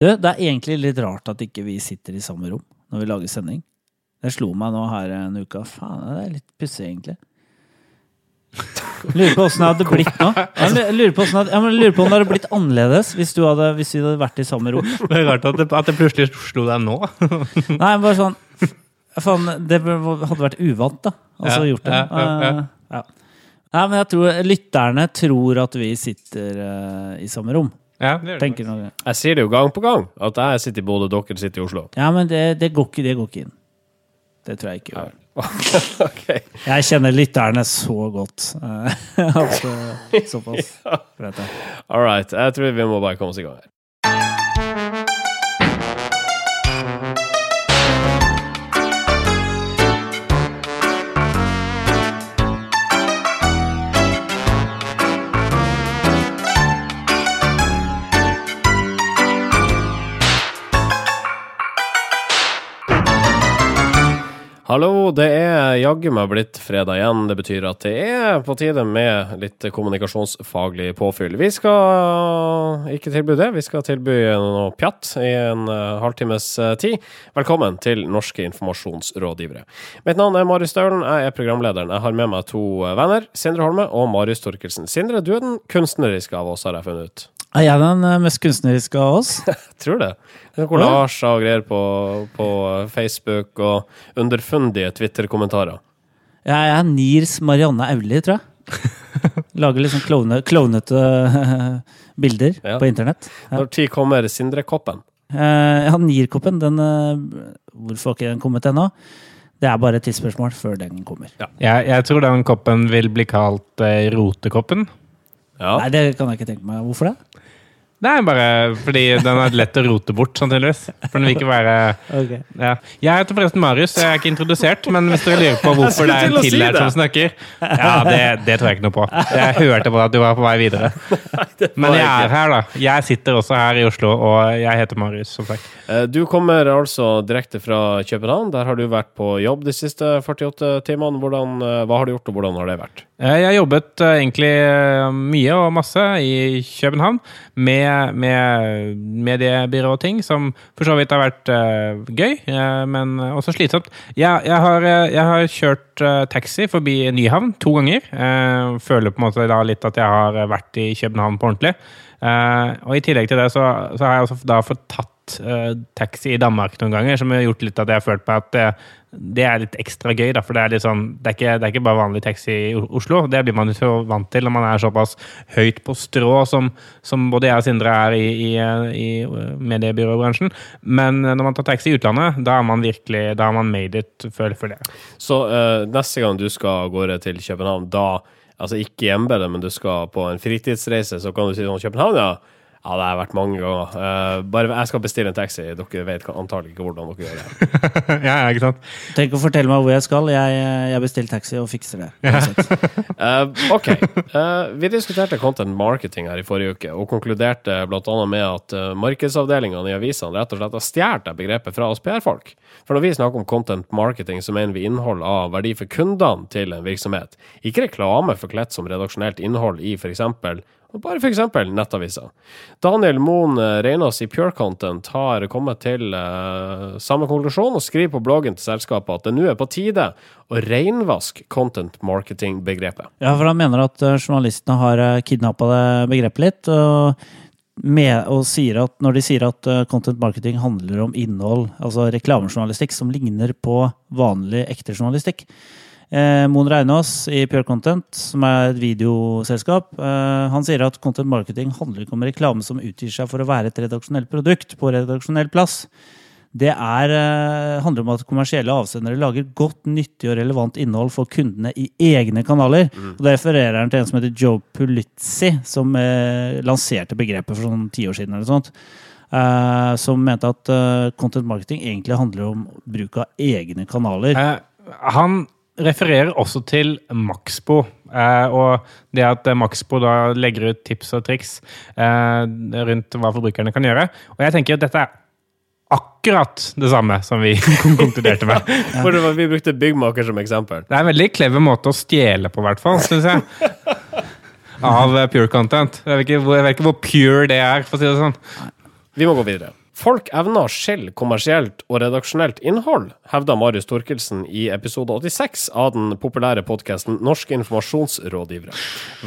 Du, det er egentlig litt rart at ikke vi sitter i samme rom når vi lager sending. Det slo meg nå her en uke. Faen, det er litt pussig, egentlig. Lurer på åssen det hadde blitt nå. Jeg lurer på, det- jeg lurer på om det hadde blitt annerledes hvis, du hadde, hvis vi hadde vært i samme rom. Det er rart at det, at det plutselig slo deg nå. Nei, bare sånn Faen, det hadde vært uvant, da. Altså Ja, gjort det. ja, ja, ja. Eh, ja. Nei, men jeg tror lytterne tror at vi sitter uh, i samme rom. Ja, det gjør det. Tenker noe. Jeg sier det jo gang på gang, at jeg sitter i Bodø, dere sitter i Oslo. Ja, men det, det, går ikke, det går ikke inn. Det tror jeg ikke gjør. Ok. Jeg kjenner lytterne så godt. altså, såpass. All right. Jeg tror vi må bare komme oss i gang her. Hallo, det er jaggu meg blitt fredag igjen. Det betyr at det er på tide med litt kommunikasjonsfaglig påfyll. Vi skal ikke tilby det, vi skal tilby noe pjatt i en eh, halvtimes eh, tid. Velkommen til Norske informasjonsrådgivere. Mitt navn er Marius Staulen, jeg er programlederen. Jeg har med meg to eh, venner, Sindre Holme og Marius Torkelsen. Sindre, du er den kunstneriske av oss, har jeg funnet ut. Er jeg den eh, mest kunstneriske av oss? Tror det. Det er Kollasjer og greier på, på Facebook og underfundige Twitter-kommentarer. Jeg er Nirs Marianne Auli, tror jeg. Lager liksom klovne- klovnete bilder Ja. på internett. Ja. Når tid kommer Sindre-koppen? Eh, har Nirkoppen. Den, eh, hvorfor har ikke den kommet ennå? Det er bare et tidsspørsmål før den kommer. Jeg, jeg tror den koppen vil bli kalt eh, rotekoppen. Ja. Nei, det kan jeg ikke tenke meg. Hvorfor det? Det er bare fordi den er lett å rote bort, sannsynligvis. For den vil ikke være ja. Jeg heter forresten Marius, jeg er ikke introdusert. Men hvis dere lurer på hvorfor det er en til å si som snakker Ja, det, det tror jeg ikke noe på. Jeg hørte på at du var på vei videre. Men jeg er her, da. Jeg sitter også her i Oslo, og jeg heter Marius, som sagt. Eh, Du kommer altså direkte fra København. Der har du vært på jobb de siste 48 timene. Hvordan, eh, hva har du gjort, og hvordan har det vært? Eh, Jeg har jobbet egentlig mye og masse i København med, med mediebyrå og ting, som for så vidt har vært uh, gøy, uh, men også slitsomt. Jeg, jeg, har, eh, jeg har kjørt uh, taxi forbi Nyhavn to ganger. Føler på en måte da litt at jeg har vært i København på ordentlig. Og i tillegg til det så, så har jeg også da fått tatt taxi i Danmark noen ganger, som har gjort litt at jeg har følt på at det, er litt ekstra gøy, da, for det er litt sånn det er, ikke, det er ikke bare vanlig taxi i Oslo. Det blir man jo så vant til når man er såpass høyt på strå som, som både jeg og Sindre er i, i, i mediebyråbransjen. Men når man tar taxi i utlandet, da har man virkelig da har man made it, for det. Så uh, neste gang du skal av gårde til København, da Altså ikke hjemmebedet, men du skal på en fritidsreise, så kan du si sånn København, ja. Ja, det har jeg vært mange ganger. Uh, bare jeg skal bestille en taxi. Dere vet antagelig ikke hvordan dere gjør det. ja, ikke sant? Tenk å fortelle meg hvor jeg skal. Jeg, jeg bestiller taxi og fikser det. Eh, ok. Uh, vi diskuterte content marketing her i forrige uke, og konkluderte bl.a. med at uh, markedsavdelingene i avisene rett og slett har stjålet begrepet fra oss PR-folk. For når vi snakker om content marketing, så mener vi innhold av verdi for kundene til en virksomhet. Ikke reklame forkledt som redaksjonelt innhold i f.eks. Bare f.eks. nettaviser. Daniel Moen eh, Reinås i Pure Content har kommet til eh, samme konklusjon og skriver på bloggen til selskapet at det nå er på tide å renvaske content marketing-begrepet. Ja, for han mener at eh, journalistene har kidnappa det begrepet litt. Og, med, og at, når de sier at eh, content marketing handler om innhold, altså reklamejournalistikk, som ligner på vanlig ekte journalistikk. Eh, Mon Reinås i Pure Content, som er et videoselskap, eh, han sier at content marketing handler ikke om reklame som utgir seg for å være et redaksjonelt produkt på redaksjonell plass. Det er, eh, handler om at kommersielle avsendere lager godt, nyttig og relevant innhold for kundene i egne kanaler. Og Da refererer han til en som heter Joe Pulizzi, som eh, lanserte begrepet for sånn ti år siden. eller sånt. Uh, som mente at uh, content marketing egentlig handler om bruk av egne kanaler. Uh, han refererer også til Maxbo, eh, og det at Maxbo da legger ut tips og triks eh, rundt hva forbrukerne kan gjøre. Og jeg tenker at dette er akkurat det samme som vi konkluderte med. For det var, vi brukte byggmaker som eksempel. Det er en veldig clever måte å stjele på, i hvert fall, syns jeg. Av pure content. Jeg vet, ikke, jeg vet ikke hvor pure det er, for å si det sånn. Vi må gå videre. Folk evner å skille kommersielt og redaksjonelt innhold, hevda Marius Torkelsen i episode 86 av den populære podkasten Norske informasjonsrådgivere.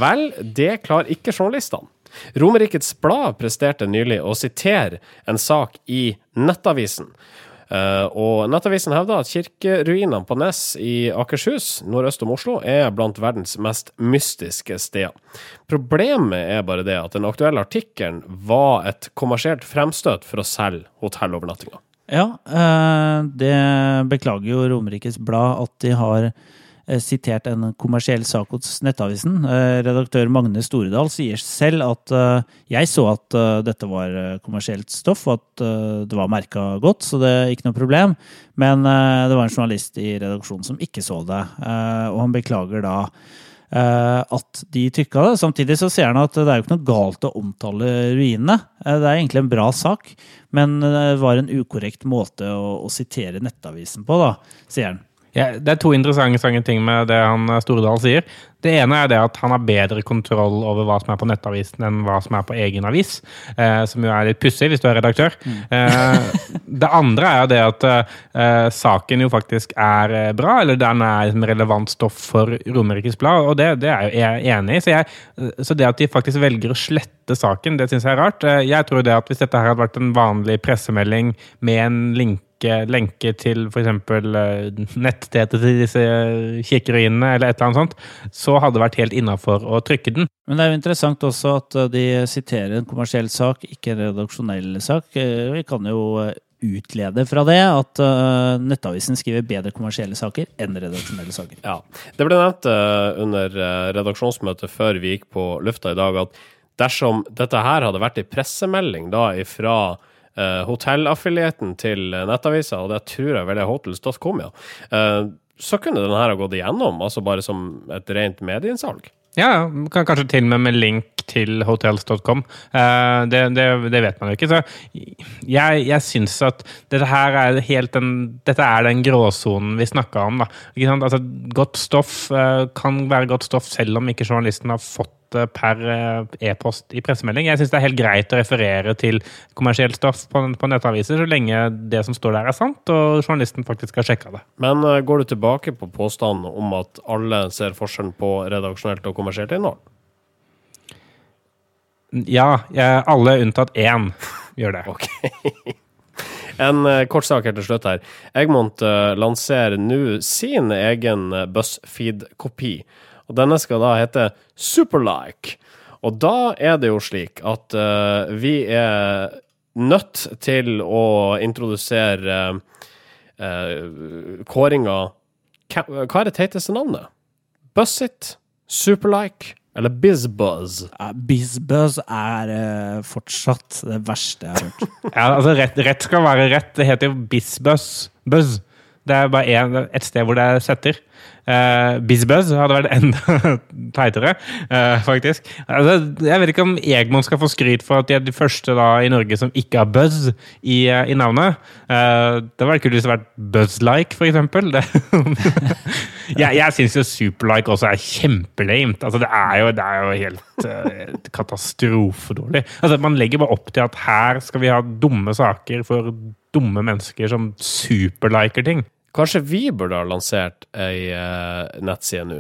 Vel, det klarer ikke journalistene. Romerikets Blad presterte nylig å sitere en sak i Nettavisen. Uh, og Nettavisen hevder at kirkeruinene på Nes i Akershus, nordøst om Oslo, er blant verdens mest mystiske steder. Problemet er bare det at den aktuelle artikkelen var et kommersielt fremstøt for å selge hotellovernattinga. Ja, uh, det beklager jo Romerikes Blad at de har Eh, sitert en kommersiell sak hos Nettavisen. Eh, redaktør Magne Storedal sier selv at eh, jeg så at dette var kommersielt stoff, og at det var merka godt, så det er ikke noe problem. Men det var en journalist i redaksjonen som ikke så det, og han beklager da at de trykka det. Samtidig så sier han at det er jo ikke noe galt å omtale ruinene. Det er egentlig en bra sak, men det var en ukorrekt måte å, å sitere Nettavisen på, da, sier han. Ja, det er to interessante ting med det han eh, Stordal sier. Det ene er det at han har bedre kontroll over hva som er på nettavisen enn hva som er på egen avis. Eh, som jo er litt pussig hvis du er redaktør. Mm. Eh, det andre er det at eh, saken jo faktisk er eh, bra, eller den er liksom relevant stoff for Romerikes Blad, og det, det, er jeg enig i. Så, jeg, så, det at de faktisk velger å slette saken, det syns jeg er rart. Jeg tror det at hvis dette her hadde vært en vanlig pressemelding med en link lenke, lenke til f.eks. Eh, nettstedet til disse kirkeruinene, eller et eller annet sånt, så hadde det vært helt innafor å trykke den. Men det er jo interessant også at eh, de siterer en kommersiell sak, ikke en redaksjonell sak. Eh, vi kan jo utlede fra det at uh, Nettavisen skriver bedre kommersielle saker enn redaksjonelle saker. Ja, Det ble nevnt uh, under redaksjonsmøtet før vi gikk på lufta i dag, at dersom dette her hadde vært en pressemelding da ifra uh, hotellaffilieten til nettavisa, og det tror jeg vel er hotels.com, ja, uh, så kunne den her ha gått igjennom, altså bare som et rent medieinnsalg. Ja, kanskje til og med med link til hotels.com. Uh, det, det, det, vet man jo ikke. Så jeg, jeg syns at dette her er helt den, dette er den gråsonen vi snakka om. Da. Altså, godt stoff kan være godt stoff selv om ikke journalisten har fått per eh, e-post i pressemelding. Jeg syns det er helt greit å referere til kommersielt stoff på, på, nettaviser, så lenge det som står der er sant, og journalisten faktisk har sjekka det. Men uh, går du tilbake på påstanden om at alle ser forskjellen på redaksjonelt og kommersielt innhold? Ja, alle unntatt én gjør det. ok. En uh, kort sak helt til slutt her. Egmont lanserer nå sin egen BuzzFeed-kopi og denne skal da hete Superlike. Og da er det jo slik at uh, vi er nødt til å introdusere uh, kåringa Hva er det teiteste navnet? Buzzit? Superlike? Eller BizBuzz? Ja, BizBuzz er uh, fortsatt det verste jeg har hørt. ja, altså rett, rett, skal være rett. Det heter jo BizBuzz. Buzz. Det er bare en, et sted hvor det er setter. Uh, Bizbuzz hadde vært enda teitere, uh, faktisk. Altså, jeg vet ikke om Egmont skal få skryt for at de er de første da, i Norge som ikke har buzz i, uh, i navnet. Det var kult hvis det hadde vært Buzz-like, eksempel. jeg jeg syns jo Superlike også er kjempelamet. Altså, det, er jo, det er jo helt katastrofedårlig. Altså, man legger bare opp til at her skal vi ha dumme saker for dumme mennesker som superliker ting. Kanskje vi burde ha lansert ei uh, nettside nå.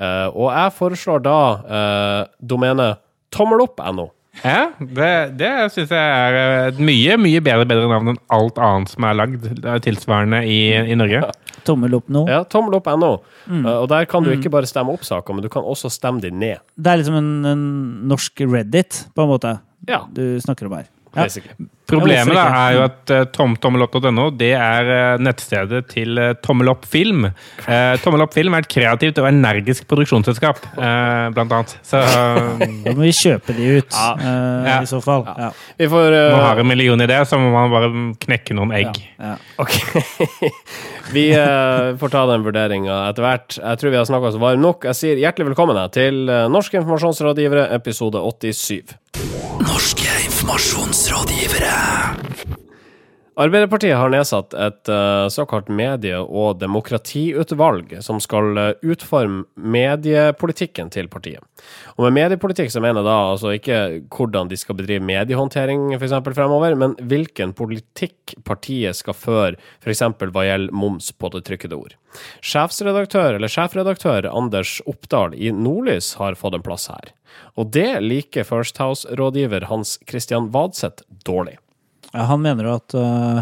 Uh, og jeg foreslår da uh, domenet tommelopp.no. Ja, det, det syns jeg er et mye mye bedre, bedre navn enn alt annet som er lagd tilsvarende i, i Norge. Ja. Tommel opp nå. Ja, tommelopp.no. Mm. Uh, og der kan du mm. ikke bare stemme opp saker, men du kan også stemme dem ned. Det er liksom en, en norsk Reddit, på en måte, ja. du snakker om her. Ja. Problemet da, er jo at uh, tomtommelopp.no det er uh, nettstedet til uh, Tommelopp Film. Uh, Tommelopp Film er et kreativt og energisk produksjonsselskap, blant annet. Så Da må vi kjøpe de ut, ja. i så fall. Ja. Vi får uh, Man har en million i det, så må man bare knekke noen egg. Ok. vi får ta den vurderinga etter hvert. Jeg tror vi har snakka oss varme nok. Jeg sier hjertelig velkommen til Norske informasjonsrådgivere, episode 87. Norske informasjonsrådgivere. Arbeiderpartiet har nedsatt et uh, såkalt medie- og demokratiutvalg som skal uh, utforme mediepolitikken til partiet. Og med mediepolitikk så mener jeg da altså ikke hvordan de skal bedrive mediehåndtering f.eks. fremover, men hvilken politikk partiet skal føre f.eks. hva gjelder moms på det trykkede ord. Sjefsredaktør eller sjefredaktør Anders Oppdal i Nordlys har fått en plass her. Og det liker First House-rådgiver Hans Christian Vadseth dårlig. Han mener at, uh,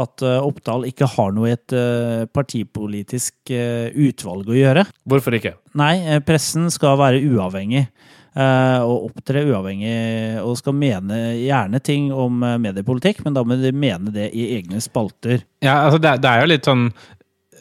at eh, Oppdal ikke har noe i et uh, partipolitisk utvalg å gjøre. Hvorfor ikke? Nei, pressen skal være uavhengig. Og opptre uavhengig og skal mene gjerne ting om mediepolitikk, men da må de mene det i egne spalter. Ja, altså det, det er jo litt sånn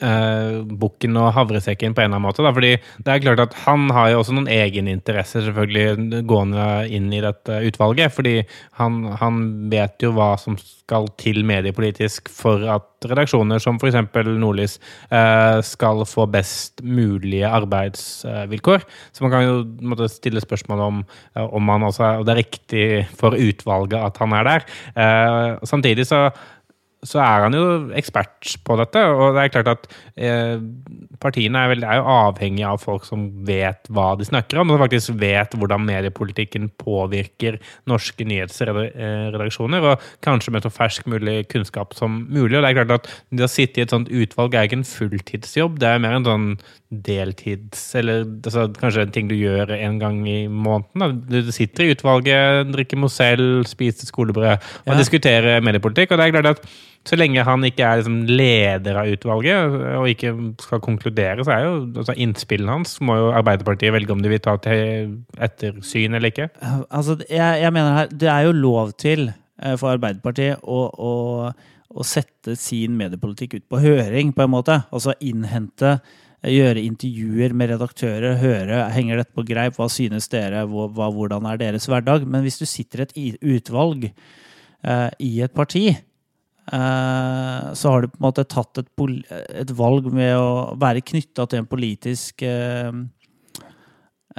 uh, bukken og havresekken på en eller annen måte. Da. Fordi det er klart at han har jo også noen egeninteresser selvfølgelig gående inn i dette utvalget. Fordi han, han vet jo hva som skal til mediepolitisk for at redaksjoner som f.eks. Nordlys uh, skal få best mulige arbeidsvilkår. Så man kan jo måtte stille spørsmål om uh, om man også, og det er riktig for utvalget at han er der. samtidig så så er han jo ekspert på dette. Og det er klart at eh, partiene er, vel, er, jo avhengig av folk som vet hva de snakker om, og faktisk vet hvordan mediepolitikken påvirker norske nyhetsredaksjoner, og kanskje med så fersk mulig kunnskap som mulig. Og det er klart at det å sitte i et sånt utvalg er ikke en fulltidsjobb, det er mer en sånn deltids... Eller altså, kanskje en ting du gjør en gang i måneden. Da. Du sitter i utvalget, drikker Mozell, spiser skolebrød og ja. diskuterer mediepolitikk. og det er klart at så lenge han ikke er liksom leder av utvalget og ikke skal konkludere, så er jo altså innspillene hans må jo Arbeiderpartiet velge om de vil ta til ettersyn eller ikke. Altså, jeg, jeg mener her, Det er jo lov til eh, for Arbeiderpartiet å, å, å sette sin mediepolitikk ut på høring, på en måte. Altså innhente gjøre intervjuer med redaktører, høre henger dette på greip, hva synes dere, hva, hvordan er deres hverdag? Men hvis du sitter i et utvalg eh, i et parti, eh, så har du på en måte tatt et, et valg med å være knytta til en politisk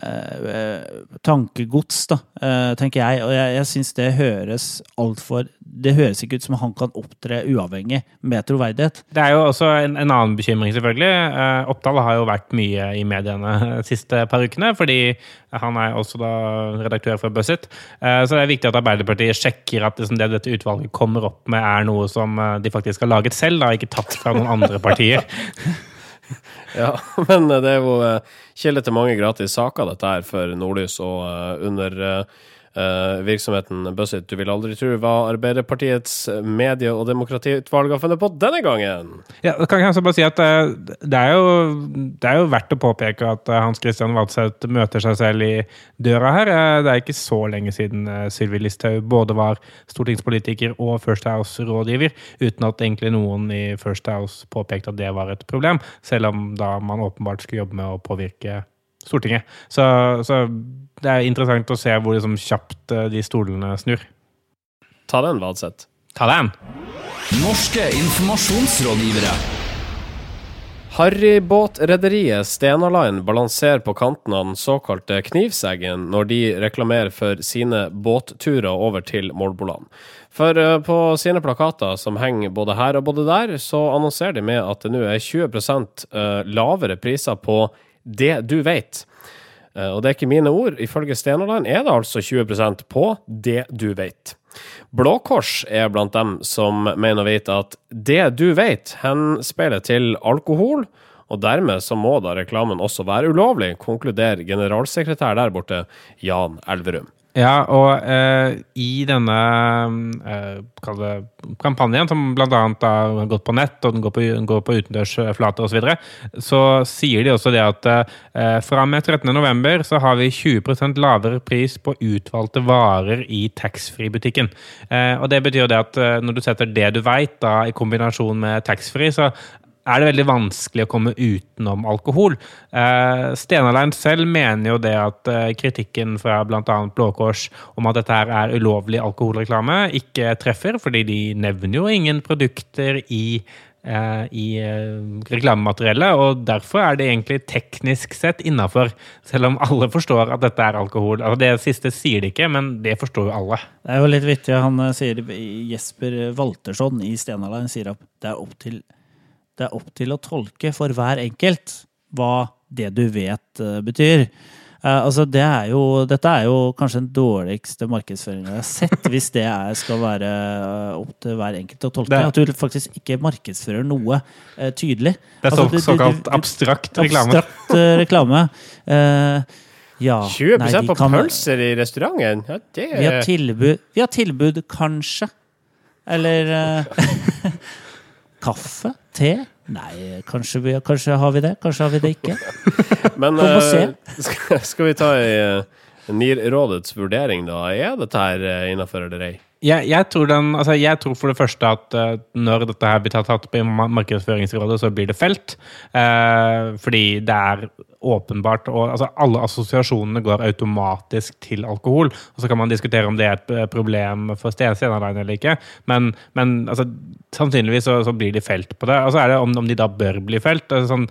eh, eh, tankegods, da, eh, tenker jeg. Og jeg, jeg syns det høres altfor Det høres ikke ut som han kan opptre uavhengig med troverdighet. Det er jo også en, en annen bekymring, selvfølgelig. Eh, Oppdal har jo vært mye i mediene de siste par ukene, fordi han er også da redaktør for. Eh, så det er viktig at Arbeiderpartiet sjekker at liksom det dette utvalget kommer opp med, er noe som de faktisk har laget selv, da, ikke tatt fra noen andre partier. ja, men det er jo eh, kilde til mange gratis saker, dette her, for Nordlys. Og eh, under eh, virksomheten Buzzit du vil aldri tro hva Arbeiderpartiets medie- og demokratiutvalg har funnet på denne gangen. Ja, kan jeg bare si at uh, det, er jo, det, er jo, verdt å påpeke at uh, Hans Christian Waldseth møter seg selv i døra her. det er ikke så lenge siden Sylvi Listhaug både var stortingspolitiker og First House-rådgiver, uten at egentlig noen i First House påpekte at det var et problem, selv om da man åpenbart skulle jobbe med å påvirke Stortinget. Så, så, det er interessant å se hvor liksom kjapt eh, de stolene snur. Ta den, Vadseth. Ta den! Norske informasjonsrådgivere. Harrybåtrederiet Stena Line balanserer på kanten av den såkalte knivseggen når de reklamerer for sine båtturer over til Målboland. For eh, på sine plakater som henger både her og både der, så annonserer de med at det nå er 20 eh, lavere priser på det du vet. Eh, og det er ikke mine ord. Ifølge Stenaland er det altså 20% på det du vet. Blå Kors er blant dem som mener å vite at det du vet, henspeiler til alkohol, og dermed så må da reklamen også være ulovlig, konkluderer generalsekretær der borte, Jan Elverum. Ja, og eh, i denne eh, kampanjen, som bl.a. har gått på nett, og den går på, går på utendørsflater osv., så, videre, så sier de også det at eh, fra og med 13.11. så har vi 20% lavere pris på utvalgte varer i taxfree-butikken. Eh, og det betyr det at eh, når du setter det du veit, i kombinasjon med taxfree, så er det veldig vanskelig å komme utenom alkohol. Eh, Stenaline selv mener jo det at eh, kritikken fra bl.a. Blå Kors om at dette her er ulovlig alkoholreklame, ikke treffer, fordi de nevner jo ingen produkter i eh, i eh, reklamemateriellet, og derfor er det egentlig teknisk sett innafor. Selv om alle forstår at dette er alkohol. Altså Det siste sier de ikke, men det forstår jo alle. Det er jo litt vittig. Han eh, sier Jesper Waltersson i Stenaline sier at det er opp til, det er opp til å tolke for hver enkelt hva det du vet eh, betyr. Eh, altså det er jo, dette er jo kanskje den dårligste markedsføringen jeg har sett, hvis det er, skal være eh, opp til hver enkelt å tolke. Det- At du faktisk ikke markedsfører noe uh, tydelig. Det er Altså, så, du- du- såkalt du- abstrakt reklame. Abstrakt uh, reklame. Uh, ja. 20 nei, på kan- pølser i restauranten? Ja, det Vi har tilbud, vi har tilbud kanskje. Eller kaffe? Te? Nei, kanskje, vi, kanskje har vi det, kanskje har vi det ikke. Men Kom og se. skal, skal vi ta i, NIR-rådets vurdering, da? Er dette her uh, innafor eller ei? Jeg, jeg, tror den, altså jeg tror for det første at uh, når dette her blir tatt, på i Markedsføringsrådet, så blir det felt. Uh, fordi det er åpenbart og, altså Alle assosiasjonene går automatisk til alkohol. Og så kan man diskutere om det er et eh, problem for Sten- eller ikke. Men, men altså, sannsynligvis så, så blir de felt på det. Og så er det om, om de da bør bli felt. Altså, sånn,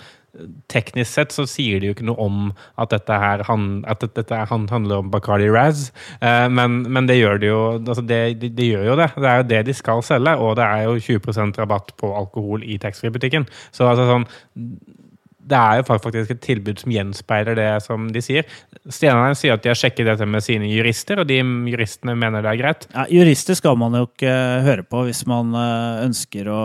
Teknisk sett så sier de jo ikke noe om at dette, her han, at dette, han- handler om Bacardi Raz, eh, men, men det gjør de jo altså det, de, de gjør jo det. Det er jo det de skal selge, og det er jo 20% rabatt på alkohol i taxfree-butikken. Så altså sånn det er jo faktisk et tilbud som gjenspeiler det som de sier. Stenheim sier at de har sjekket dette med sine jurister, og de juristene mener det er greit. Ja, jurister skal man jo ikke høre på hvis man eh, ønsker å,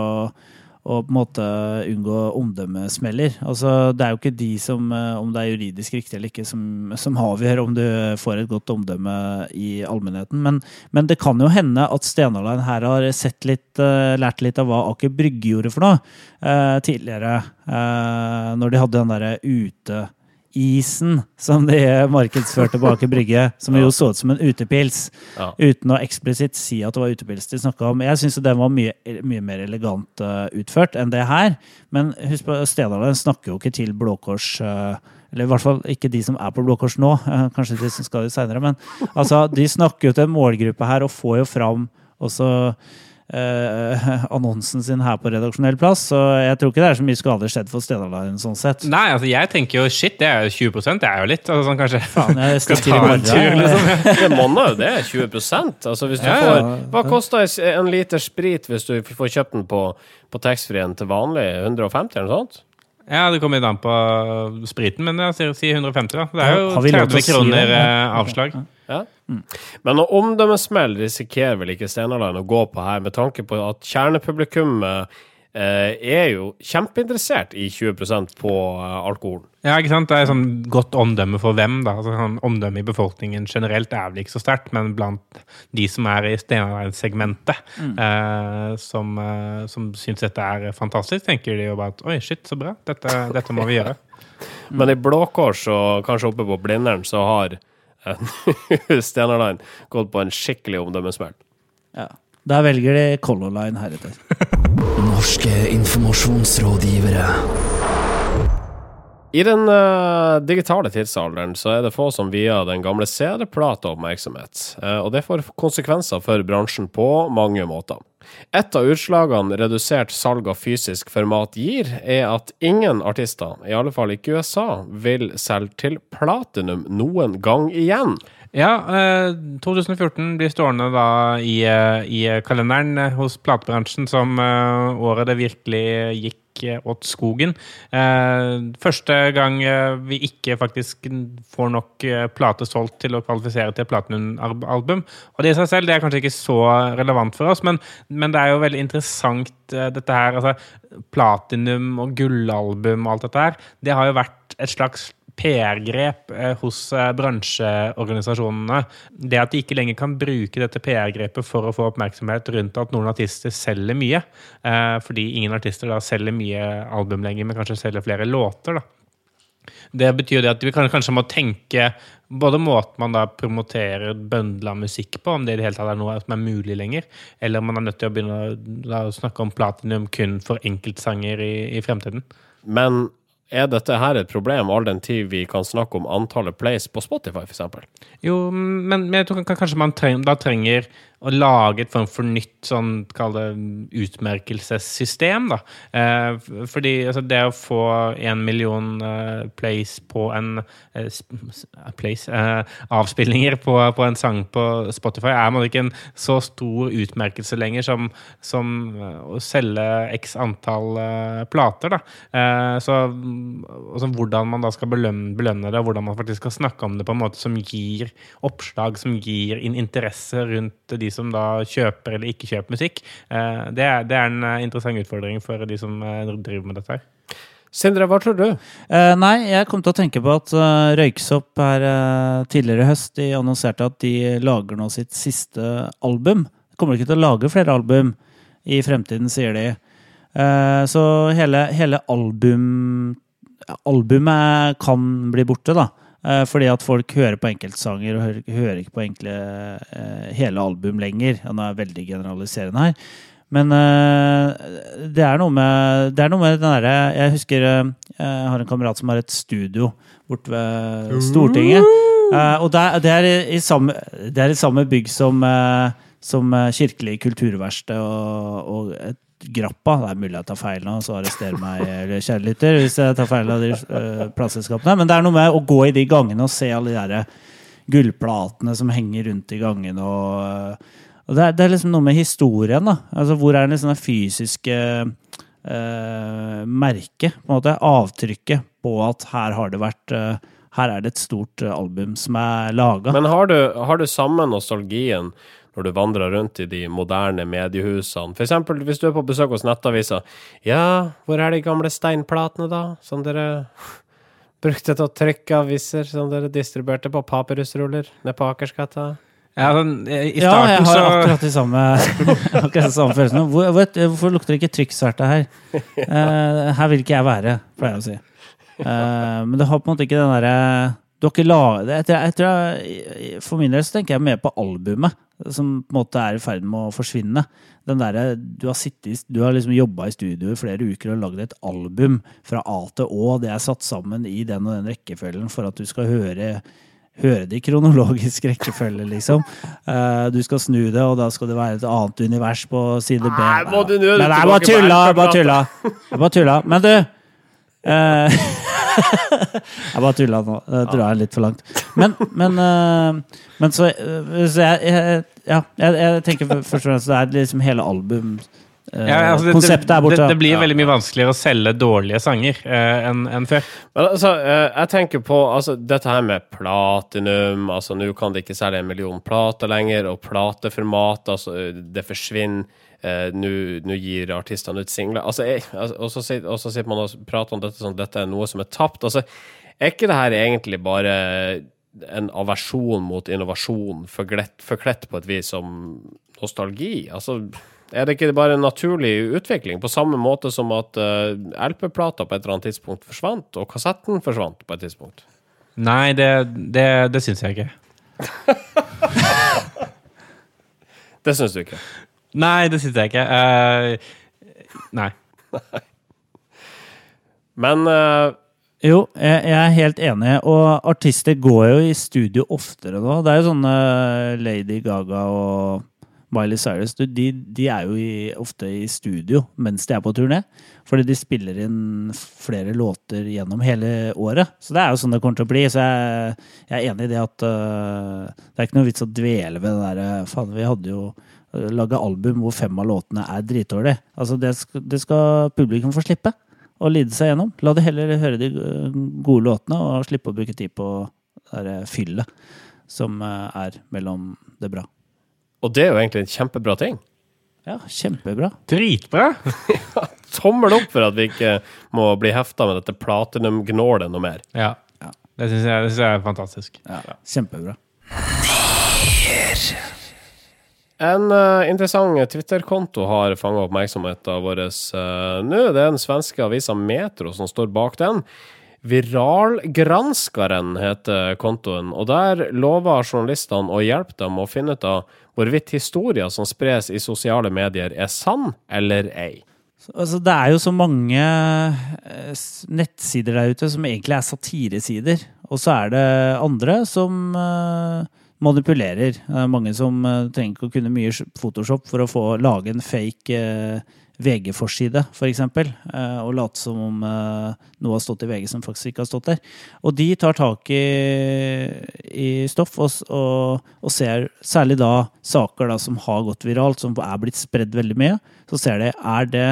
å på en måte unngå omdømmesmeller. Altså, det er jo ikke de som, eh, om det er juridisk riktig eller ikke, som, som avgjør om du får et godt omdømme i allmennheten. Men, men det kan jo hende at Stenaline her har sett litt, eh, lært litt av hva Aker Brygge gjorde for noe eh, tidligere. eh, når de hadde den derre uteisen som de markedsførte bak i Brygge, som jo så ut som en utepils Ja. uten å eksplisitt si at det var utepils de snakka om. Jeg syns den var mye, mye mer elegant eh, utført enn det her. Men husk på, Stedalen snakker jo ikke til Blå Kors. eh, eller i hvert fall ikke de som er på Blå Kors nå, eh, kanskje de som skal dit seinere. Men altså, de snakker jo til en målgruppe her og får jo fram også annonsen sin her på redaksjonell plass. Så jeg tror ikke det er så mye skade skjedd for Stedalaren sånn sett. Nei, altså jeg tenker jo shit, det er jo 20% det er jo litt. Altså, sånn, kanskje Faen, jeg skal ta en tur, liksom. Det monner jo det. 20% Altså hvis du Ja, ja. får Hva koster en liter sprit hvis du får kjøpt den på, på taxfree-en til vanlig? 150 eller noe sånt? Ja, det kommer litt an på spriten, men jeg sier si 150, da. Det er jo Har vi lov til 30 å si kroner eh, avslag. Ja. Men å omdømmesmell risikerer vel ikke Stenaland å gå på her, med tanke på at kjernepublikummet eh, er jo kjempeinteressert i 20% på eh, alkohol. Ja, ikke sant? Det er sånn godt omdømme for hvem, da. Altså, sånn, omdømme i befolkningen generelt er vel ikke så sterkt, men blant de som er i Stenaland-segmentet, eh, som, eh, som syns dette er fantastisk, tenker de jo bare at oi, shit, så bra. Dette, dette må vi gjøre. Men i Blå Kors og kanskje oppe på Blindern så har eh, Line gått på en skikkelig omdømmesmell. Ja. Der velger de Color Line heretter. Norske informasjonsrådgivere. I den uh, digitale tidsalderen så er det få som vier den gamle CD-plata oppmerksomhet, uh, og det får konsekvenser for bransjen på mange måter. Et av utslagene redusert salg av fysisk format gir, er at ingen artister, i alle fall ikke USA, vil selge til platinum noen gang igjen. Ja, eh, 2014 blir stående da i, eh, i kalenderen eh, hos platebransjen som eh, året det virkelig gikk eh, åt skogen. Eh, første gang eh, vi ikke faktisk får nok plate solgt til å kvalifisere til platinum-album. Og det i seg selv det er kanskje ikke så relevant for oss, men, men det er jo veldig interessant dette her. altså Platinum og gullalbum og alt dette her, det har jo vært et slags PR-grep eh, hos eh, bransjeorganisasjonene. Det at de ikke lenger kan bruke dette PR-grepet for å få oppmerksomhet rundt at noen artister selger mye. Eh, fordi ingen artister da selger mye album lenger, men kanskje selger flere låter. da. Det betyr det at vi kanskje må tenke både måten man da promoterer bøndla musikk på, om det i det hele tatt er noe som er mulig lenger, eller om man er nødt til å begynne å snakke om platinum kun for enkeltsanger i, i fremtiden. Men er dette her et problem all den tid vi kan snakke om antallet plays på Spotify, f.eks.? Jo, men, jeg tror kanskje man treng, da trenger å lage et form for nytt sånn, kall det utmerkelsessystem. da. Eh, fordi altså, det å få én million eh, plays på en eh, plays, eh, Avspillinger på, på en sang på Spotify er man ikke en så stor utmerkelse lenger som, som eh, å selge x antall eh, plater. da. Eh, så mm, altså, hvordan man da skal belønne, belønne det, og hvordan man faktisk skal snakke om det på en måte som gir oppslag, som gir inn interesse rundt de som da kjøper eller ikke kjøper musikk, eh, det, er, det er en eh, interessant utfordring for de som eh, driver med dette her. Sindre, hva tror du? Eh, nei, jeg kom til å tenke på at uh, Røyksopp her uh, tidligere i høst de annonserte at de lager nå sitt siste album. Kommer ikke til å lage flere album i fremtiden, sier de. Uh, så hele, hele album albumet kan bli borte, da. Eh, fordi at folk hører på enkeltsanger og hører, hører ikke på enkle, eh, hele album lenger. Han er veldig generaliserende her. Men eh, det er noe med, det er noe med den derre Jeg husker jeg har en kamerat som har et studio borte ved Stortinget. Og det er, det, er i samme, det er i samme bygg som, som Kirkelig kulturverksted og, og et Grappa. Det er mulig jeg tar feil nå, så arrester meg, eller kjære hvis jeg tar feil av de uh, plateselskapene. Men det er noe med å gå i de gangene og se alle de der gullplatene som henger rundt i gangene. og... eh, og det er, det er liksom noe med historien, da. Altså, hvor er liksom det fysiske uh, merket, på en måte, avtrykket på at her har det vært uh, Her er det et stort eh, album som er laga. Men har du, har du samme nostalgien når du vandrer rundt i de moderne mediehusene? For eksempel hvis du er på besøk hos Nettavisa. Ja, hvor er de gamle steinplatene, da? Som dere brukte til å trykke aviser, som dere distribuerte på papirusruller nede på Akersgata? Ja, I Ja, jeg har så akkurat de samme, akkurat de samme følelsene. Hvor, hvor, hvorfor lukter det ikke trykksverte her? Uh, her vil ikke jeg være, pleier jeg å si. Uh, men det har på en måte ikke den derre Du la, jeg, jeg, jeg, For min del så tenker jeg mer på albumet, som på en måte er i ferd med å forsvinne. Den der, Du har sittet Du har liksom jobba i studio i flere uker og lagd et album fra A til Å. Det er satt sammen i den og den rekkefølgen for at du skal høre høre det i kronologisk rekkefølge, liksom. Uh, du skal snu det, og da skal det være et annet univers på side B. Nei, må du nå Men bare tulla, bare tulla. Men du Jeg bare tulla nå. Det drar jeg litt for langt. Men, men, eh, men så, eh, så jeg, jeg, ja, jeg, jeg tenker først og fremst det er liksom hele album eh, ja, altså, det, Konseptet er borte. Det, det blir Ja. veldig mye vanskeligere å selge dårlige sanger eh, enn en før. Men altså, eh, jeg tenker på altså, dette her med platinum. Altså, nå kan de ikke selge en million plater lenger, og plateformat, altså, det forsvinner. Eh, Nå gir artistene ut singler. Altså, altså, og så sitter man og prater om dette som dette er noe som er tapt. Altså, er ikke det her egentlig bare en aversjon mot innovasjon, forklett, forklett på et vis som nostalgi? Altså, er det ikke bare en naturlig utvikling, på samme måte som at uh, LP-plata på et eller annet tidspunkt forsvant, og kassetten forsvant på et tidspunkt? Nei, det, det, det syns jeg ikke. Det syns du ikke? Nei, det syns jeg ikke. Uh, nei. Men uh, Jo, jeg, jeg er helt enig. Og artister går jo i studio oftere nå. Det er jo sånne Lady Gaga og Miley Cyrus. du, De, de er jo i, ofte i studio mens de er på turné. Fordi de spiller inn flere låter gjennom hele året. Så det er jo sånn det kommer til å bli. Så jeg, jeg er enig i det at uh, det er ikke noe vits å dvele ved det derre Faen, vi hadde jo øh, laga album hvor fem av låtene er dritdårlige. Altså, det skal, det skal publikum få slippe å lide seg gjennom. La de heller høre de øh, gode låtene og slippe å bruke tid på det fyllet som er mellom det bra. Og det er jo egentlig en kjempebra ting. Ja, kjempebra. Dritbra! Tommel opp for at vi ikke må bli hefta med dette platinum-gnålet noe mer. Ja. Det syns jeg, jeg er fantastisk. Ja, kjempebra. En uh, interessant Twitter-konto har fanga oppmerksomheten vår uh, nå. Det er den svenske avisa Metro som står bak den. Viralgranskeren heter kontoen, og der lover journalistene å hjelpe dem å finne ut av hvorvidt historier som spres i sosiale medier, er sann eller ei. Altså, det er jo så mange eh, nettsider der ute som egentlig er satiresider. Og så er det andre som, eh, manipulerer. Det er mange som eh, trenger ikke å kunne mye Photoshop for å få lage en fake eh, VG-forside, f.eks. Eh, og late som om noe har stått i VG som faktisk ikke har stått der. Og de tar tak i, i stoff og, og, og ser særlig da saker da, som har gått viralt, som er blitt spredd veldig mye. Så ser de er det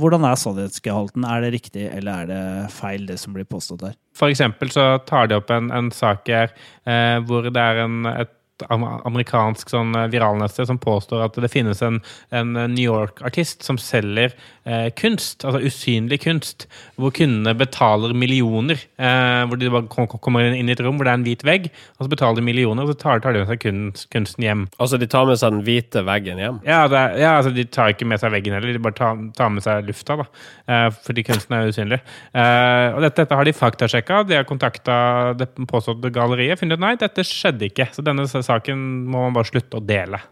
hvordan er sannhetsgehalten? Er det riktig, eller er det feil, det som blir påstått der? For eksempel så tar de opp en, en sak her eh, hvor det er en, et amerikansk sånn viralnettsted viralneste som påstår at det finnes en, en New York-artist som selger eh, kunst, altså usynlig kunst, hvor kundene betaler millioner. Eh, hvor de bare kommer inn i et rom hvor det er en hvit vegg, og så betaler de millioner, og så tar, tar de med seg kunst, kunsten hjem. Altså, de tar med seg den hvite veggen hjem. Ja, er, ja altså, de tar ikke med seg veggen heller, de bare tar, tar med seg lufta, da. Eh, fordi kunsten er usynlig. Eh, og dette, dette har de faktasjekka. De har kontakta det påståtte galleriet. Funnet ut nei, dette skjedde ikke. Så denne saken må man bare slutte å dele.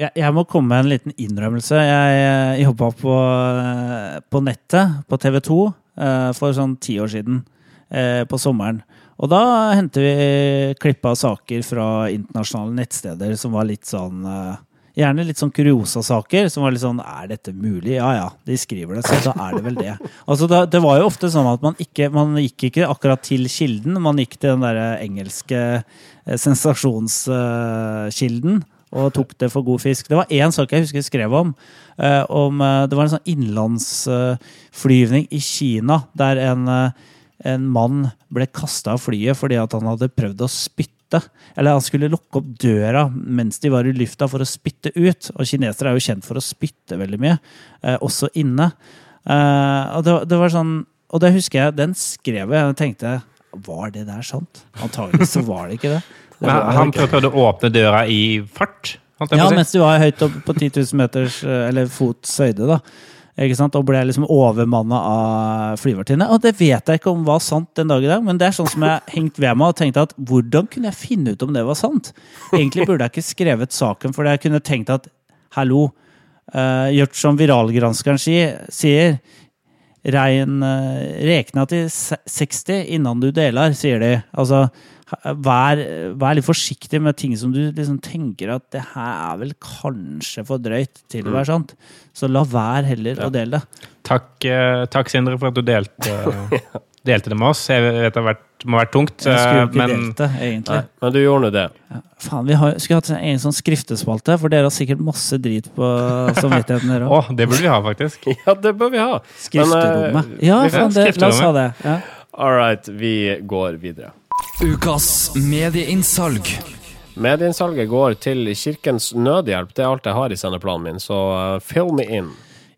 Jeg, jeg må komme med en liten innrømmelse. Jeg, jobba på, eh, på nettet på TV 2 eh, for sånn ti år siden, eh, på sommeren. Og da hentet vi klipp av saker fra internasjonale nettsteder som var litt sånn Gjerne litt sånn kuriosa-saker som var litt sånn Er dette mulig? Ja ja, de skriver det, så da er det vel det. Altså, det, Det var jo ofte sånn at man ikke Man gikk ikke akkurat til kilden, man gikk til den derre engelske eh, sensasjonskilden og tok det for god fisk. Det var én sak jeg husker jeg skrev om. eh, om eh, det var en sånn innenlandsflyvning i Kina der en, eh, en mann ble kasta av flyet fordi at han hadde prøvd å spytte. Eller han skulle lukke opp døra mens de var i lufta for å spytte ut. Og kinesere er jo kjent for å spytte veldig mye, eh, også inne. Eh, og det, det var sånn Og det husker jeg, den skrev jeg og tenkte Var det der sant? Antagelig så var det ikke det. det var han prøvde å åpne døra i fart. ja, mens du var høyt opp på 10 000 meters, eh, eller fots høyde, da. Ikke sant? Og ble liksom overmanna av flyvertinne. Og det vet jeg ikke om var sant den dag i dag, men det er sånn som jeg hengt ved meg og tenkte at hvordan kunne jeg finne ut om det var sant? Egentlig burde jeg ikke skrevet saken, for jeg kunne tenkt at hallo, uh, gjort som viralgranskeren sier, regn eh, rekna til 60 innan du deler, sier de. Altså, vær, vær litt forsiktig med ting som du liksom tenker at det her er vel kanskje for drøyt til å være sant. Så la være heller å dele det. Takk, eh, takk, Sindre, for at du delte, delte det med oss. Jeg vet det har vært, må ha vært tungt, Jeg skulle eh, ikke men delt det, egentlig. Nei, men du gjorde nå det. Faen, vi har, skulle hatt en egen sånn skriftespalte, for dere har sikkert masse drit på samvittigheten deres òg. det burde vi ha, faktisk. Ja, det bør vi ha. Skrifterommet. Men, eh, Ja, faen, det, la oss ha det. Ja. All right, vi går videre. Ukas medieinnsalg. Medieinnsalget går til Kirkens Nødhjelp. Det er alt jeg har i sendeplanen min, så uh, fill me in.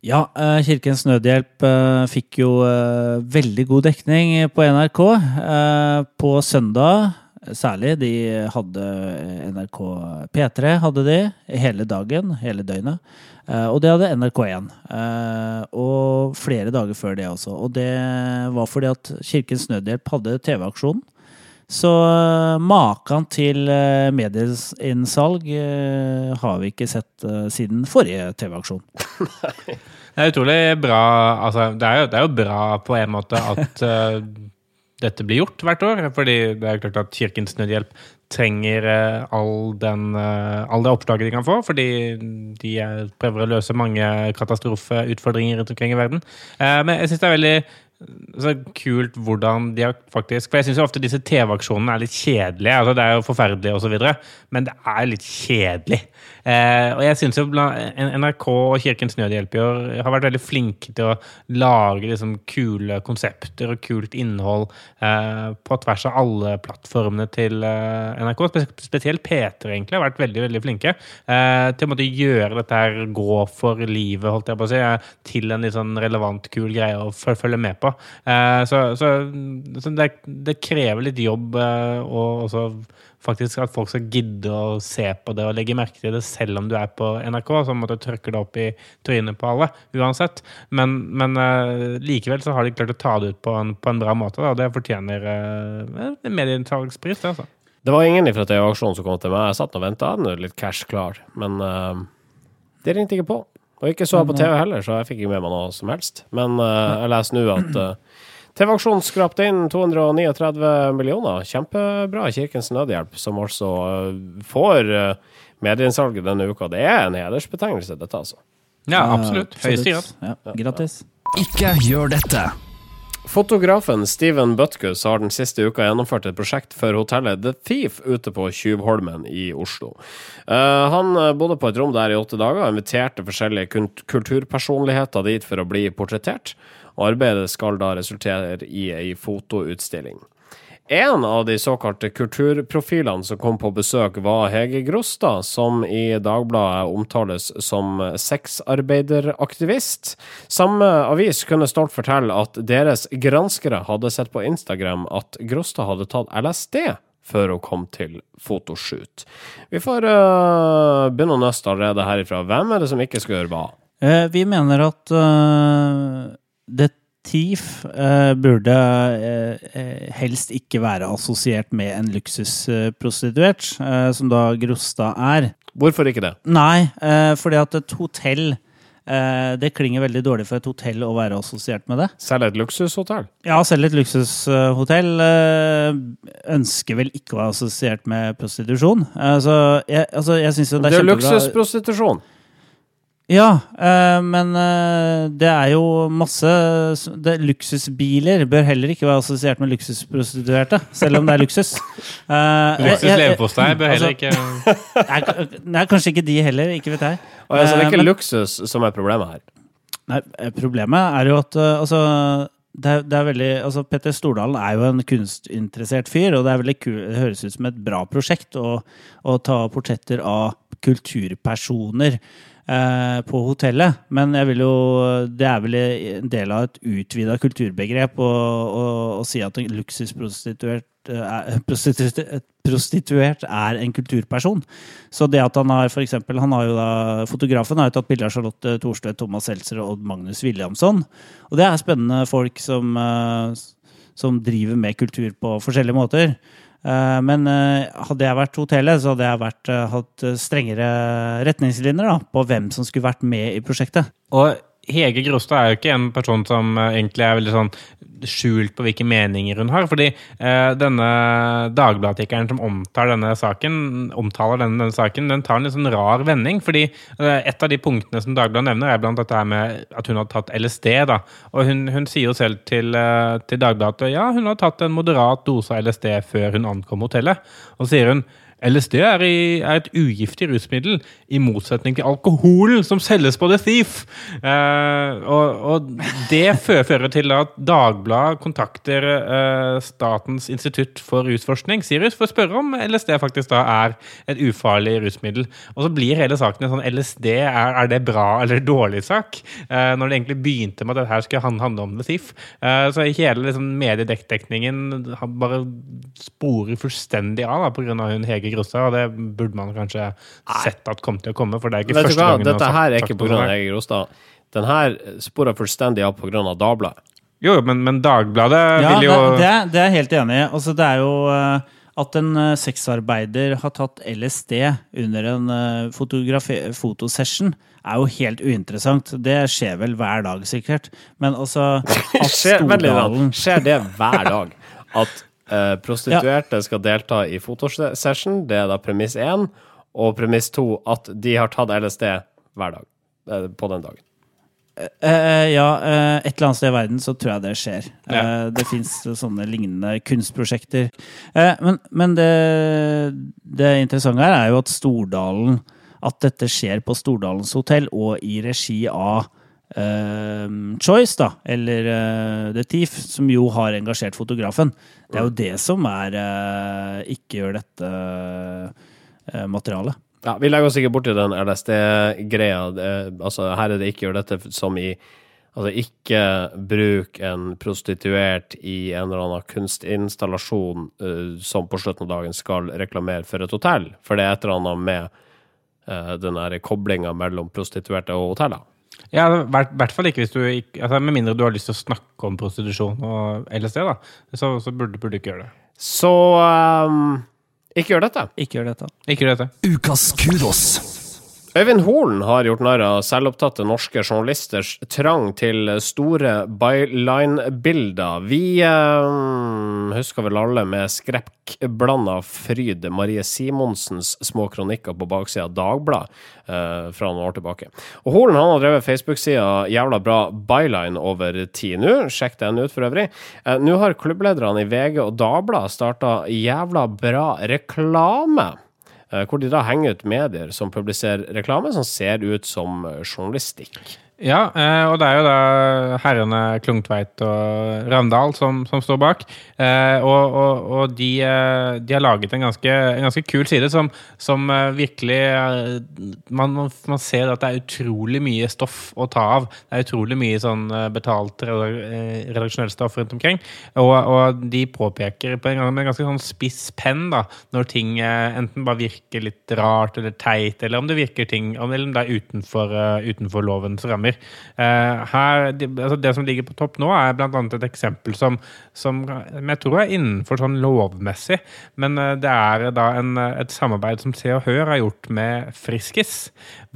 Ja, eh, Kirkens Nødhjelp eh, fikk jo eh, veldig god dekning på NRK eh, på søndag. Særlig. De hadde NRK P3 hadde de hele dagen, hele døgnet. Eh, Og det hadde NRK1. eh, Og flere dager før det også. Og det var fordi at Kirkens Nødhjelp hadde TV-aksjonen. Så uh, maken til uh, medieinnsalg eh, har vi ikke sett eh, siden forrige TV-aksjon. Det er utrolig bra altså, det, er jo, det er jo bra på en måte at uh, dette blir gjort hvert år. Fordi det er klart at Kirkens Nødhjelp trenger uh, all, den, uh, all det oppslaget de kan få. Fordi de eh, prøver å løse mange katastrofeutfordringer rundt omkring i verden. Eh, men jeg syns det er veldig så kult hvordan de har faktisk For jeg syns ofte disse TV-aksjonene er litt kjedelige. altså Det er jo forferdelig osv., men det er litt kjedelig. Eh, og jeg syns jo NRK og Kirkens Nødhjelp har vært veldig flinke til å lage liksom kule konsepter og kult innhold eh, på tvers av alle plattformene til eh, NRK. Spesielt P3 egentlig har vært veldig veldig flinke eh, til å måtte gjøre dette her gå for livet, holdt jeg på å si, eh, til en litt sånn relevant, kul greie å følge med på. Eh, så så, så det, det krever litt jobb eh, og også faktisk at folk skal gidde å se på det og legge merke til det selv om du er på NRK, så måtte trykke det opp i trynet på alle, uansett. Men, men eh, likevel så har de klart å ta det ut på en, på en bra måte, og det fortjener uh, det, altså. Det var ingen fra TV-aksjonen som kom til meg. Jeg satt og venta, litt cash klar. Men uh, det ringte ikke på. Og ikke så jeg på TV heller, så jeg fikk ikke med meg noe som helst. Men uh, jeg leser nå at uh, TV-aksjonen skrapte inn 239 millioner. Kjempebra, Kirkens Nødhjelp, som altså uh, får uh, medieinnsalget denne uka. Det er en hedersbetegnelse, dette, altså. Ja, absolutt. Høyeste grad. Ja, grattis. Ikke gjør dette. Fotografen Steven Butkus har den siste uka gjennomført et prosjekt for hotellet The Thief ute på Tjuvholmen i Oslo. Uh, han bodde på et rom der i åtte dager og inviterte forskjellige kulturpersonligheter dit for å bli portrettert. Arbeidet skal da resultere i ei fotoutstilling. En av de såkalte kulturprofilene som kom på besøk, var Hege Grostad, som i Dagbladet omtales som sexarbeideraktivist. Samme avis kunne stolt fortelle at deres granskere hadde sett på Instagram at Grostad hadde tatt LSD før hun kom til fotoshoot. Vi får uh, begynne å nøste allerede herifra. Hvem er det som ikke skal gjøre hva? Eh, vi mener at uh, det TIF uh, burde uh, helst ikke være assosiert med en luksusprostituert, uh, som da Grostad er. Hvorfor ikke det? Nei, fordi at et hotell det klinger veldig dårlig for et hotell å være assosiert med det. Selv et luksushotell? Ja, selv et luksushotell ønsker vel ikke å være assosiert med prostitusjon. Altså, jeg, altså, jeg syns jo det er, det er luksusprostitusjon. Ja, øh, men øh, det er jo masse det, Luksusbiler bør heller ikke være assosiert med luksusprostituerte, selv om det er luksus. Uh, Luksusleverpostei bør heller altså, ikke Nei, kanskje ikke de heller. Ikke vet jeg. Og, altså, det er ikke men, luksus som er problemet her? Nei, problemet er jo at altså det er, det er, veldig, altså Petter Stordalen er jo en kunstinteressert fyr, og det, er veldig kul, det høres ut som et bra prosjekt å, å ta portretter av kulturpersoner. Eh, på hotellet. Men jeg vil jo, det er vel en del av et utvida kulturbegrep å, si at en luksusprostituert er, prostituert, er en kulturperson. Så det at han har for eksempel, han har jo da, Fotografen har jo tatt bilde av Charlotte Thorstvedt, Thomas Seltzer og Magnus Williamson. Og det er spennende folk som, eh, som driver med kultur på forskjellige måter. Eh, men eh, hadde jeg vært hotellet, så hadde jeg vært, eh, hatt strengere retningslinjer da, på hvem som skulle vært med i prosjektet. Og Hege Grostad er jo ikke en person som egentlig er veldig sånn skjult på hvilke meninger hun har. fordi eh, denne Dagbladet-artikkelen som omtaler denne saken, omtaler denne, denne, saken, den tar en litt sånn rar vending. fordi eh, et av de punktene som Dagbladet nevner, er blant dette med at hun har tatt LSD. da, Og hun, hun sier jo selv til, eh, til Dagbladet ja, hun har tatt en moderat dose av LSD før hun ankom hotellet. Og så sier hun LSD er, i, er, et ugiftig rusmiddel, i motsetning til alkoholen som selges på The Thief. Eh, og, og, det fører til at Dagbladet kontakter eh, Statens institutt for rusforskning, Sirius, for å spørre om LSD faktisk da er et ufarlig rusmiddel. Og så blir hele saken en sånn LSD, er, er det bra eller dårlig sak? Eh, når det egentlig begynte med at dette skulle handle om The Thief. Eh, så hele liksom, mediedekningen bare sporer fullstendig av pga. hun Hege Grostad, og det burde man kanskje sett at kom til å komme. for det er ikke Vet første gangen Dette her er ikke pga. Hege Grostad. Den her sporer fullstendig av pga. Dagbladet. Jo, men, men Dagbladet ja, vil jo det, det, det er jeg helt enig i. Altså, det er jo uh, at en uh, sexarbeider har tatt LSD under en uh, fotosession, er jo helt uinteressant. Det skjer vel hver dag, sikkert. Men altså at Stordalen Skjer det hver dag? At Uh, prostituerte ja. skal delta i fotosession, det er da premiss én. Og premiss to at de har tatt LSD hver dag uh, på den dagen. Uh, ja, et eller annet sted i verden så tror jeg det skjer. Ja. det fins sånne lignende kunstprosjekter. men, men det, det, interessante her er jo at Stordalen At dette skjer på Stordalens hotell og i regi av Uh, Choice, da, eller uh, The Thief, som jo har engasjert fotografen. Det er jo det som er uh, ikke gjør dette materialet. Ja, Vi legger oss ikke borti den LSD-greia. Altså, her er det ikke gjør dette som i Altså, ikke bruk en prostituert i en eller annen kunstinstallasjon som på slutten av dagen skal reklamere for et hotell. For det er et eller annet med den koblinga mellom prostituerte og hoteller. Ja, i hvert fall ikke hvis du ikke, altså Med mindre du har lyst til å snakke om prostitusjon og LSD, da, så, så burde, burde, du ikke gjøre det. Så um, ikke gjør dette. Ikke gjør dette. Ikke gjør dette. Ukas kudos. Øyvind Holen har gjort narr av selvopptatte norske journalisters trang til store byline-bilder. Vi eh, husker vel alle med skrekkblanda fryd Marie Simonsens små kronikker på baksida av Dagbladet eh, fra noen år tilbake. Og Holen han har drevet Facebook-sida Jævla bra byline over tid nå. Sjekk den ut for øvrig. Eh, nå har klubblederne i VG og Dagbladet starta Jævla bra reklame. Eh, hvor de da henger ut medier som publiserer reklame som ser ut som journalistikk. Ja, eh, og det er jo da herrene Klungtveit og Ravndal som, som står bak. Og, og, og de, de, har laget en ganske, en ganske kul side som, som virkelig man, man, ser at det er utrolig mye stoff å ta av. Det er utrolig mye sånn betalt redaksjonelt stoff rundt omkring. Og, og de påpeker på en gang med en ganske sånn spiss penn da, når ting enten bare virker litt rart eller teit, eller om det virker ting eller om det er utenfor, utenfor lovens rammer. Eh, her, altså det som ligger på topp nå, er bl.a. et eksempel som, som, jeg tror er innenfor sånn lovmessig. Men eh, det er da en, et samarbeid som Se og Hør har gjort med Friskis.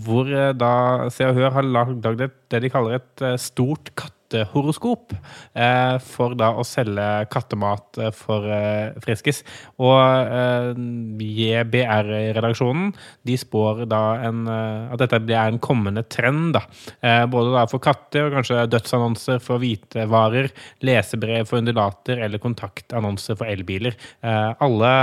Hvor eh, da Se og Hør har lagd det de kaller et stort katt kattehoroskop eh, for da å selge kattemat eh, for eh, Friskis. Og JBR-redaksjonen de spår da en, at dette blir en kommende trend. da. Både da for katter og kanskje dødsannonser for hvitevarer, lesebrev for undulater eller kontaktannonser for elbiler. alle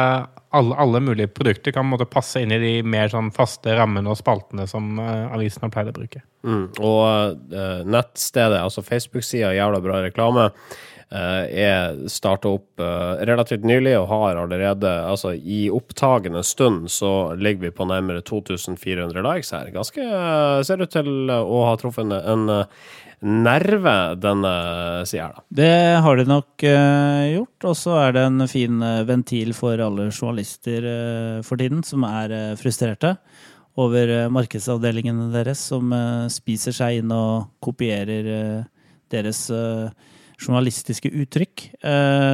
alle, alle, mulige produkter kan måtte passe inn i de mer sånn faste rammene og spaltene som uh, avisen har pleid å bruke. Mm. Og uh, nettstedet, altså Facebook-sida Jævla bra reklame, er starta opp relativt nylig og har allerede Altså, i opptagende stund så ligger vi på nærmere 2400 likes her. Ganske Ser ut til å ha truffet en, nerve, denne sida her, da. Det har de nok uh, gjort. Og så er det en fin uh, ventil for alle journalister uh, for tiden som er frustrerte over markedsavdelingene deres, som spiser seg inn og kopierer deres journalistiske uttrykk.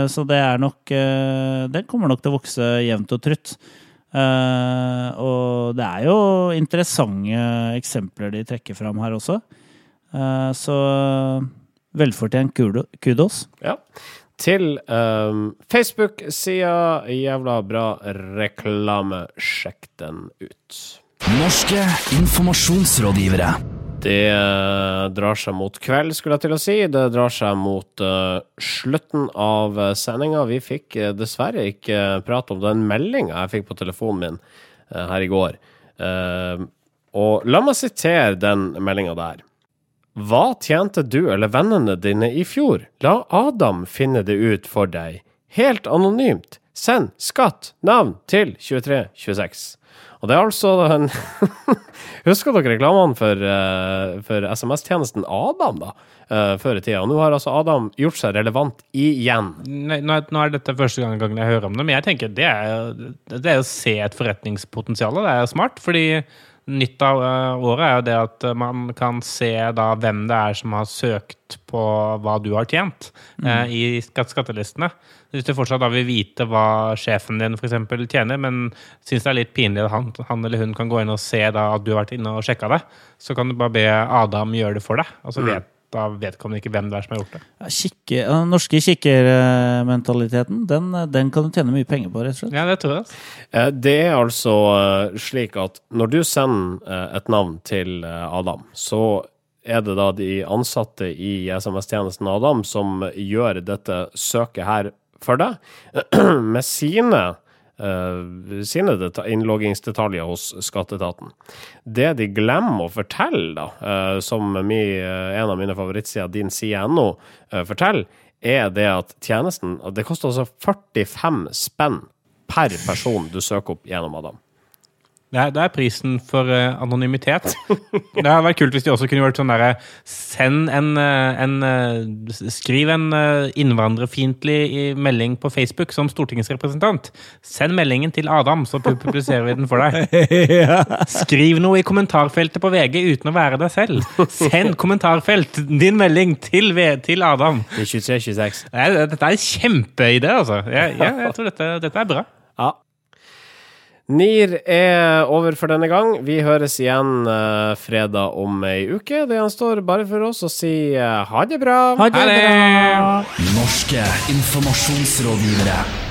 så det er nok Den kommer nok til å vokse jevnt og trutt. og det er jo interessante eksempler de trekker fram her også. Eh, så velfortjent kudos. Ja. Til um, Facebook-sida Jævla bra reklame. Sjekk den ut. Norske informasjonsrådgivere. Det uh, drar seg mot kveld, skulle jeg til å si. Det drar seg mot uh, slutten av uh, sendinga. Vi fikk uh, dessverre ikke prate om den meldinga jeg fikk på telefonen min her i går. og la meg sitere den meldinga der. Hva tjente du eller vennene dine i fjor? La Adam finne det ut for deg. Helt anonymt. Send skatt, navn til 2326. Og det er altså den Husker dere reklamene for, uh, for SMS-tjenesten Adam, da? Uh, før i tida. Og nå har altså Adam gjort seg relevant igjen. Nei, nå, er, nå, er, dette første gang jeg hører om det, men jeg tenker det er, det er å se et forretningspotensial. Det er smart, fordi nytt av eh, året er jo det at eh, man kan se da hvem det er som har søkt på hva du har tjent mm. eh, i skattelistene. Hvis du fortsatt da vil vite hva sjefen din for eksempel, tjener, men syns det er litt pinlig at han, han, eller hun kan gå inn og se da at du har vært inne og sjekka det, så kan du bare be Adam gjøre det for deg. Og så mm. vet da vedkommende ikke hvem det er som har gjort det. Ja, kikke, den norske kikkermentaliteten, den, den, kan du tjene mye penger på, rett og slett. Ja, det tror jeg. Eh, det er altså eh, slik at når du sender eh, et navn til Adam, så er det da de ansatte i SMS-tjenesten Adam som gjør dette søket her for deg, med sine sine innloggingsdetaljer hos skatteetaten. Det de glemmer å fortelle, da, uh, som uh, en av mine favorittsider, din side.no, forteller, er det at tjenesten Det koster altså 45 spenn per person du søker opp gjennom Adam. Det er, det er, prisen for uh, anonymitet. Det hadde vært kult hvis de også kunne gjort sånn derre Send en, eh, en uh, Skriv en uh, innvandrerfiendtlig melding på Facebook som stortingsrepresentant. Send meldingen til Adam, så publiserer vi den for deg. Skriv noe i kommentarfeltet på VG uten å være deg selv. Send kommentarfelt din melding til, til Adam. Det er 2326. Dette er en kjempeidé, altså. Jeg, jeg, jeg tror dette, dette er bra. NIR er over for denne gang. Vi høres igjen uh, fredag om ei uke. Det gjenstår bare for oss å si uh, ha det bra. Ha det Ha det! bra! Norske informasjonsrådgivere.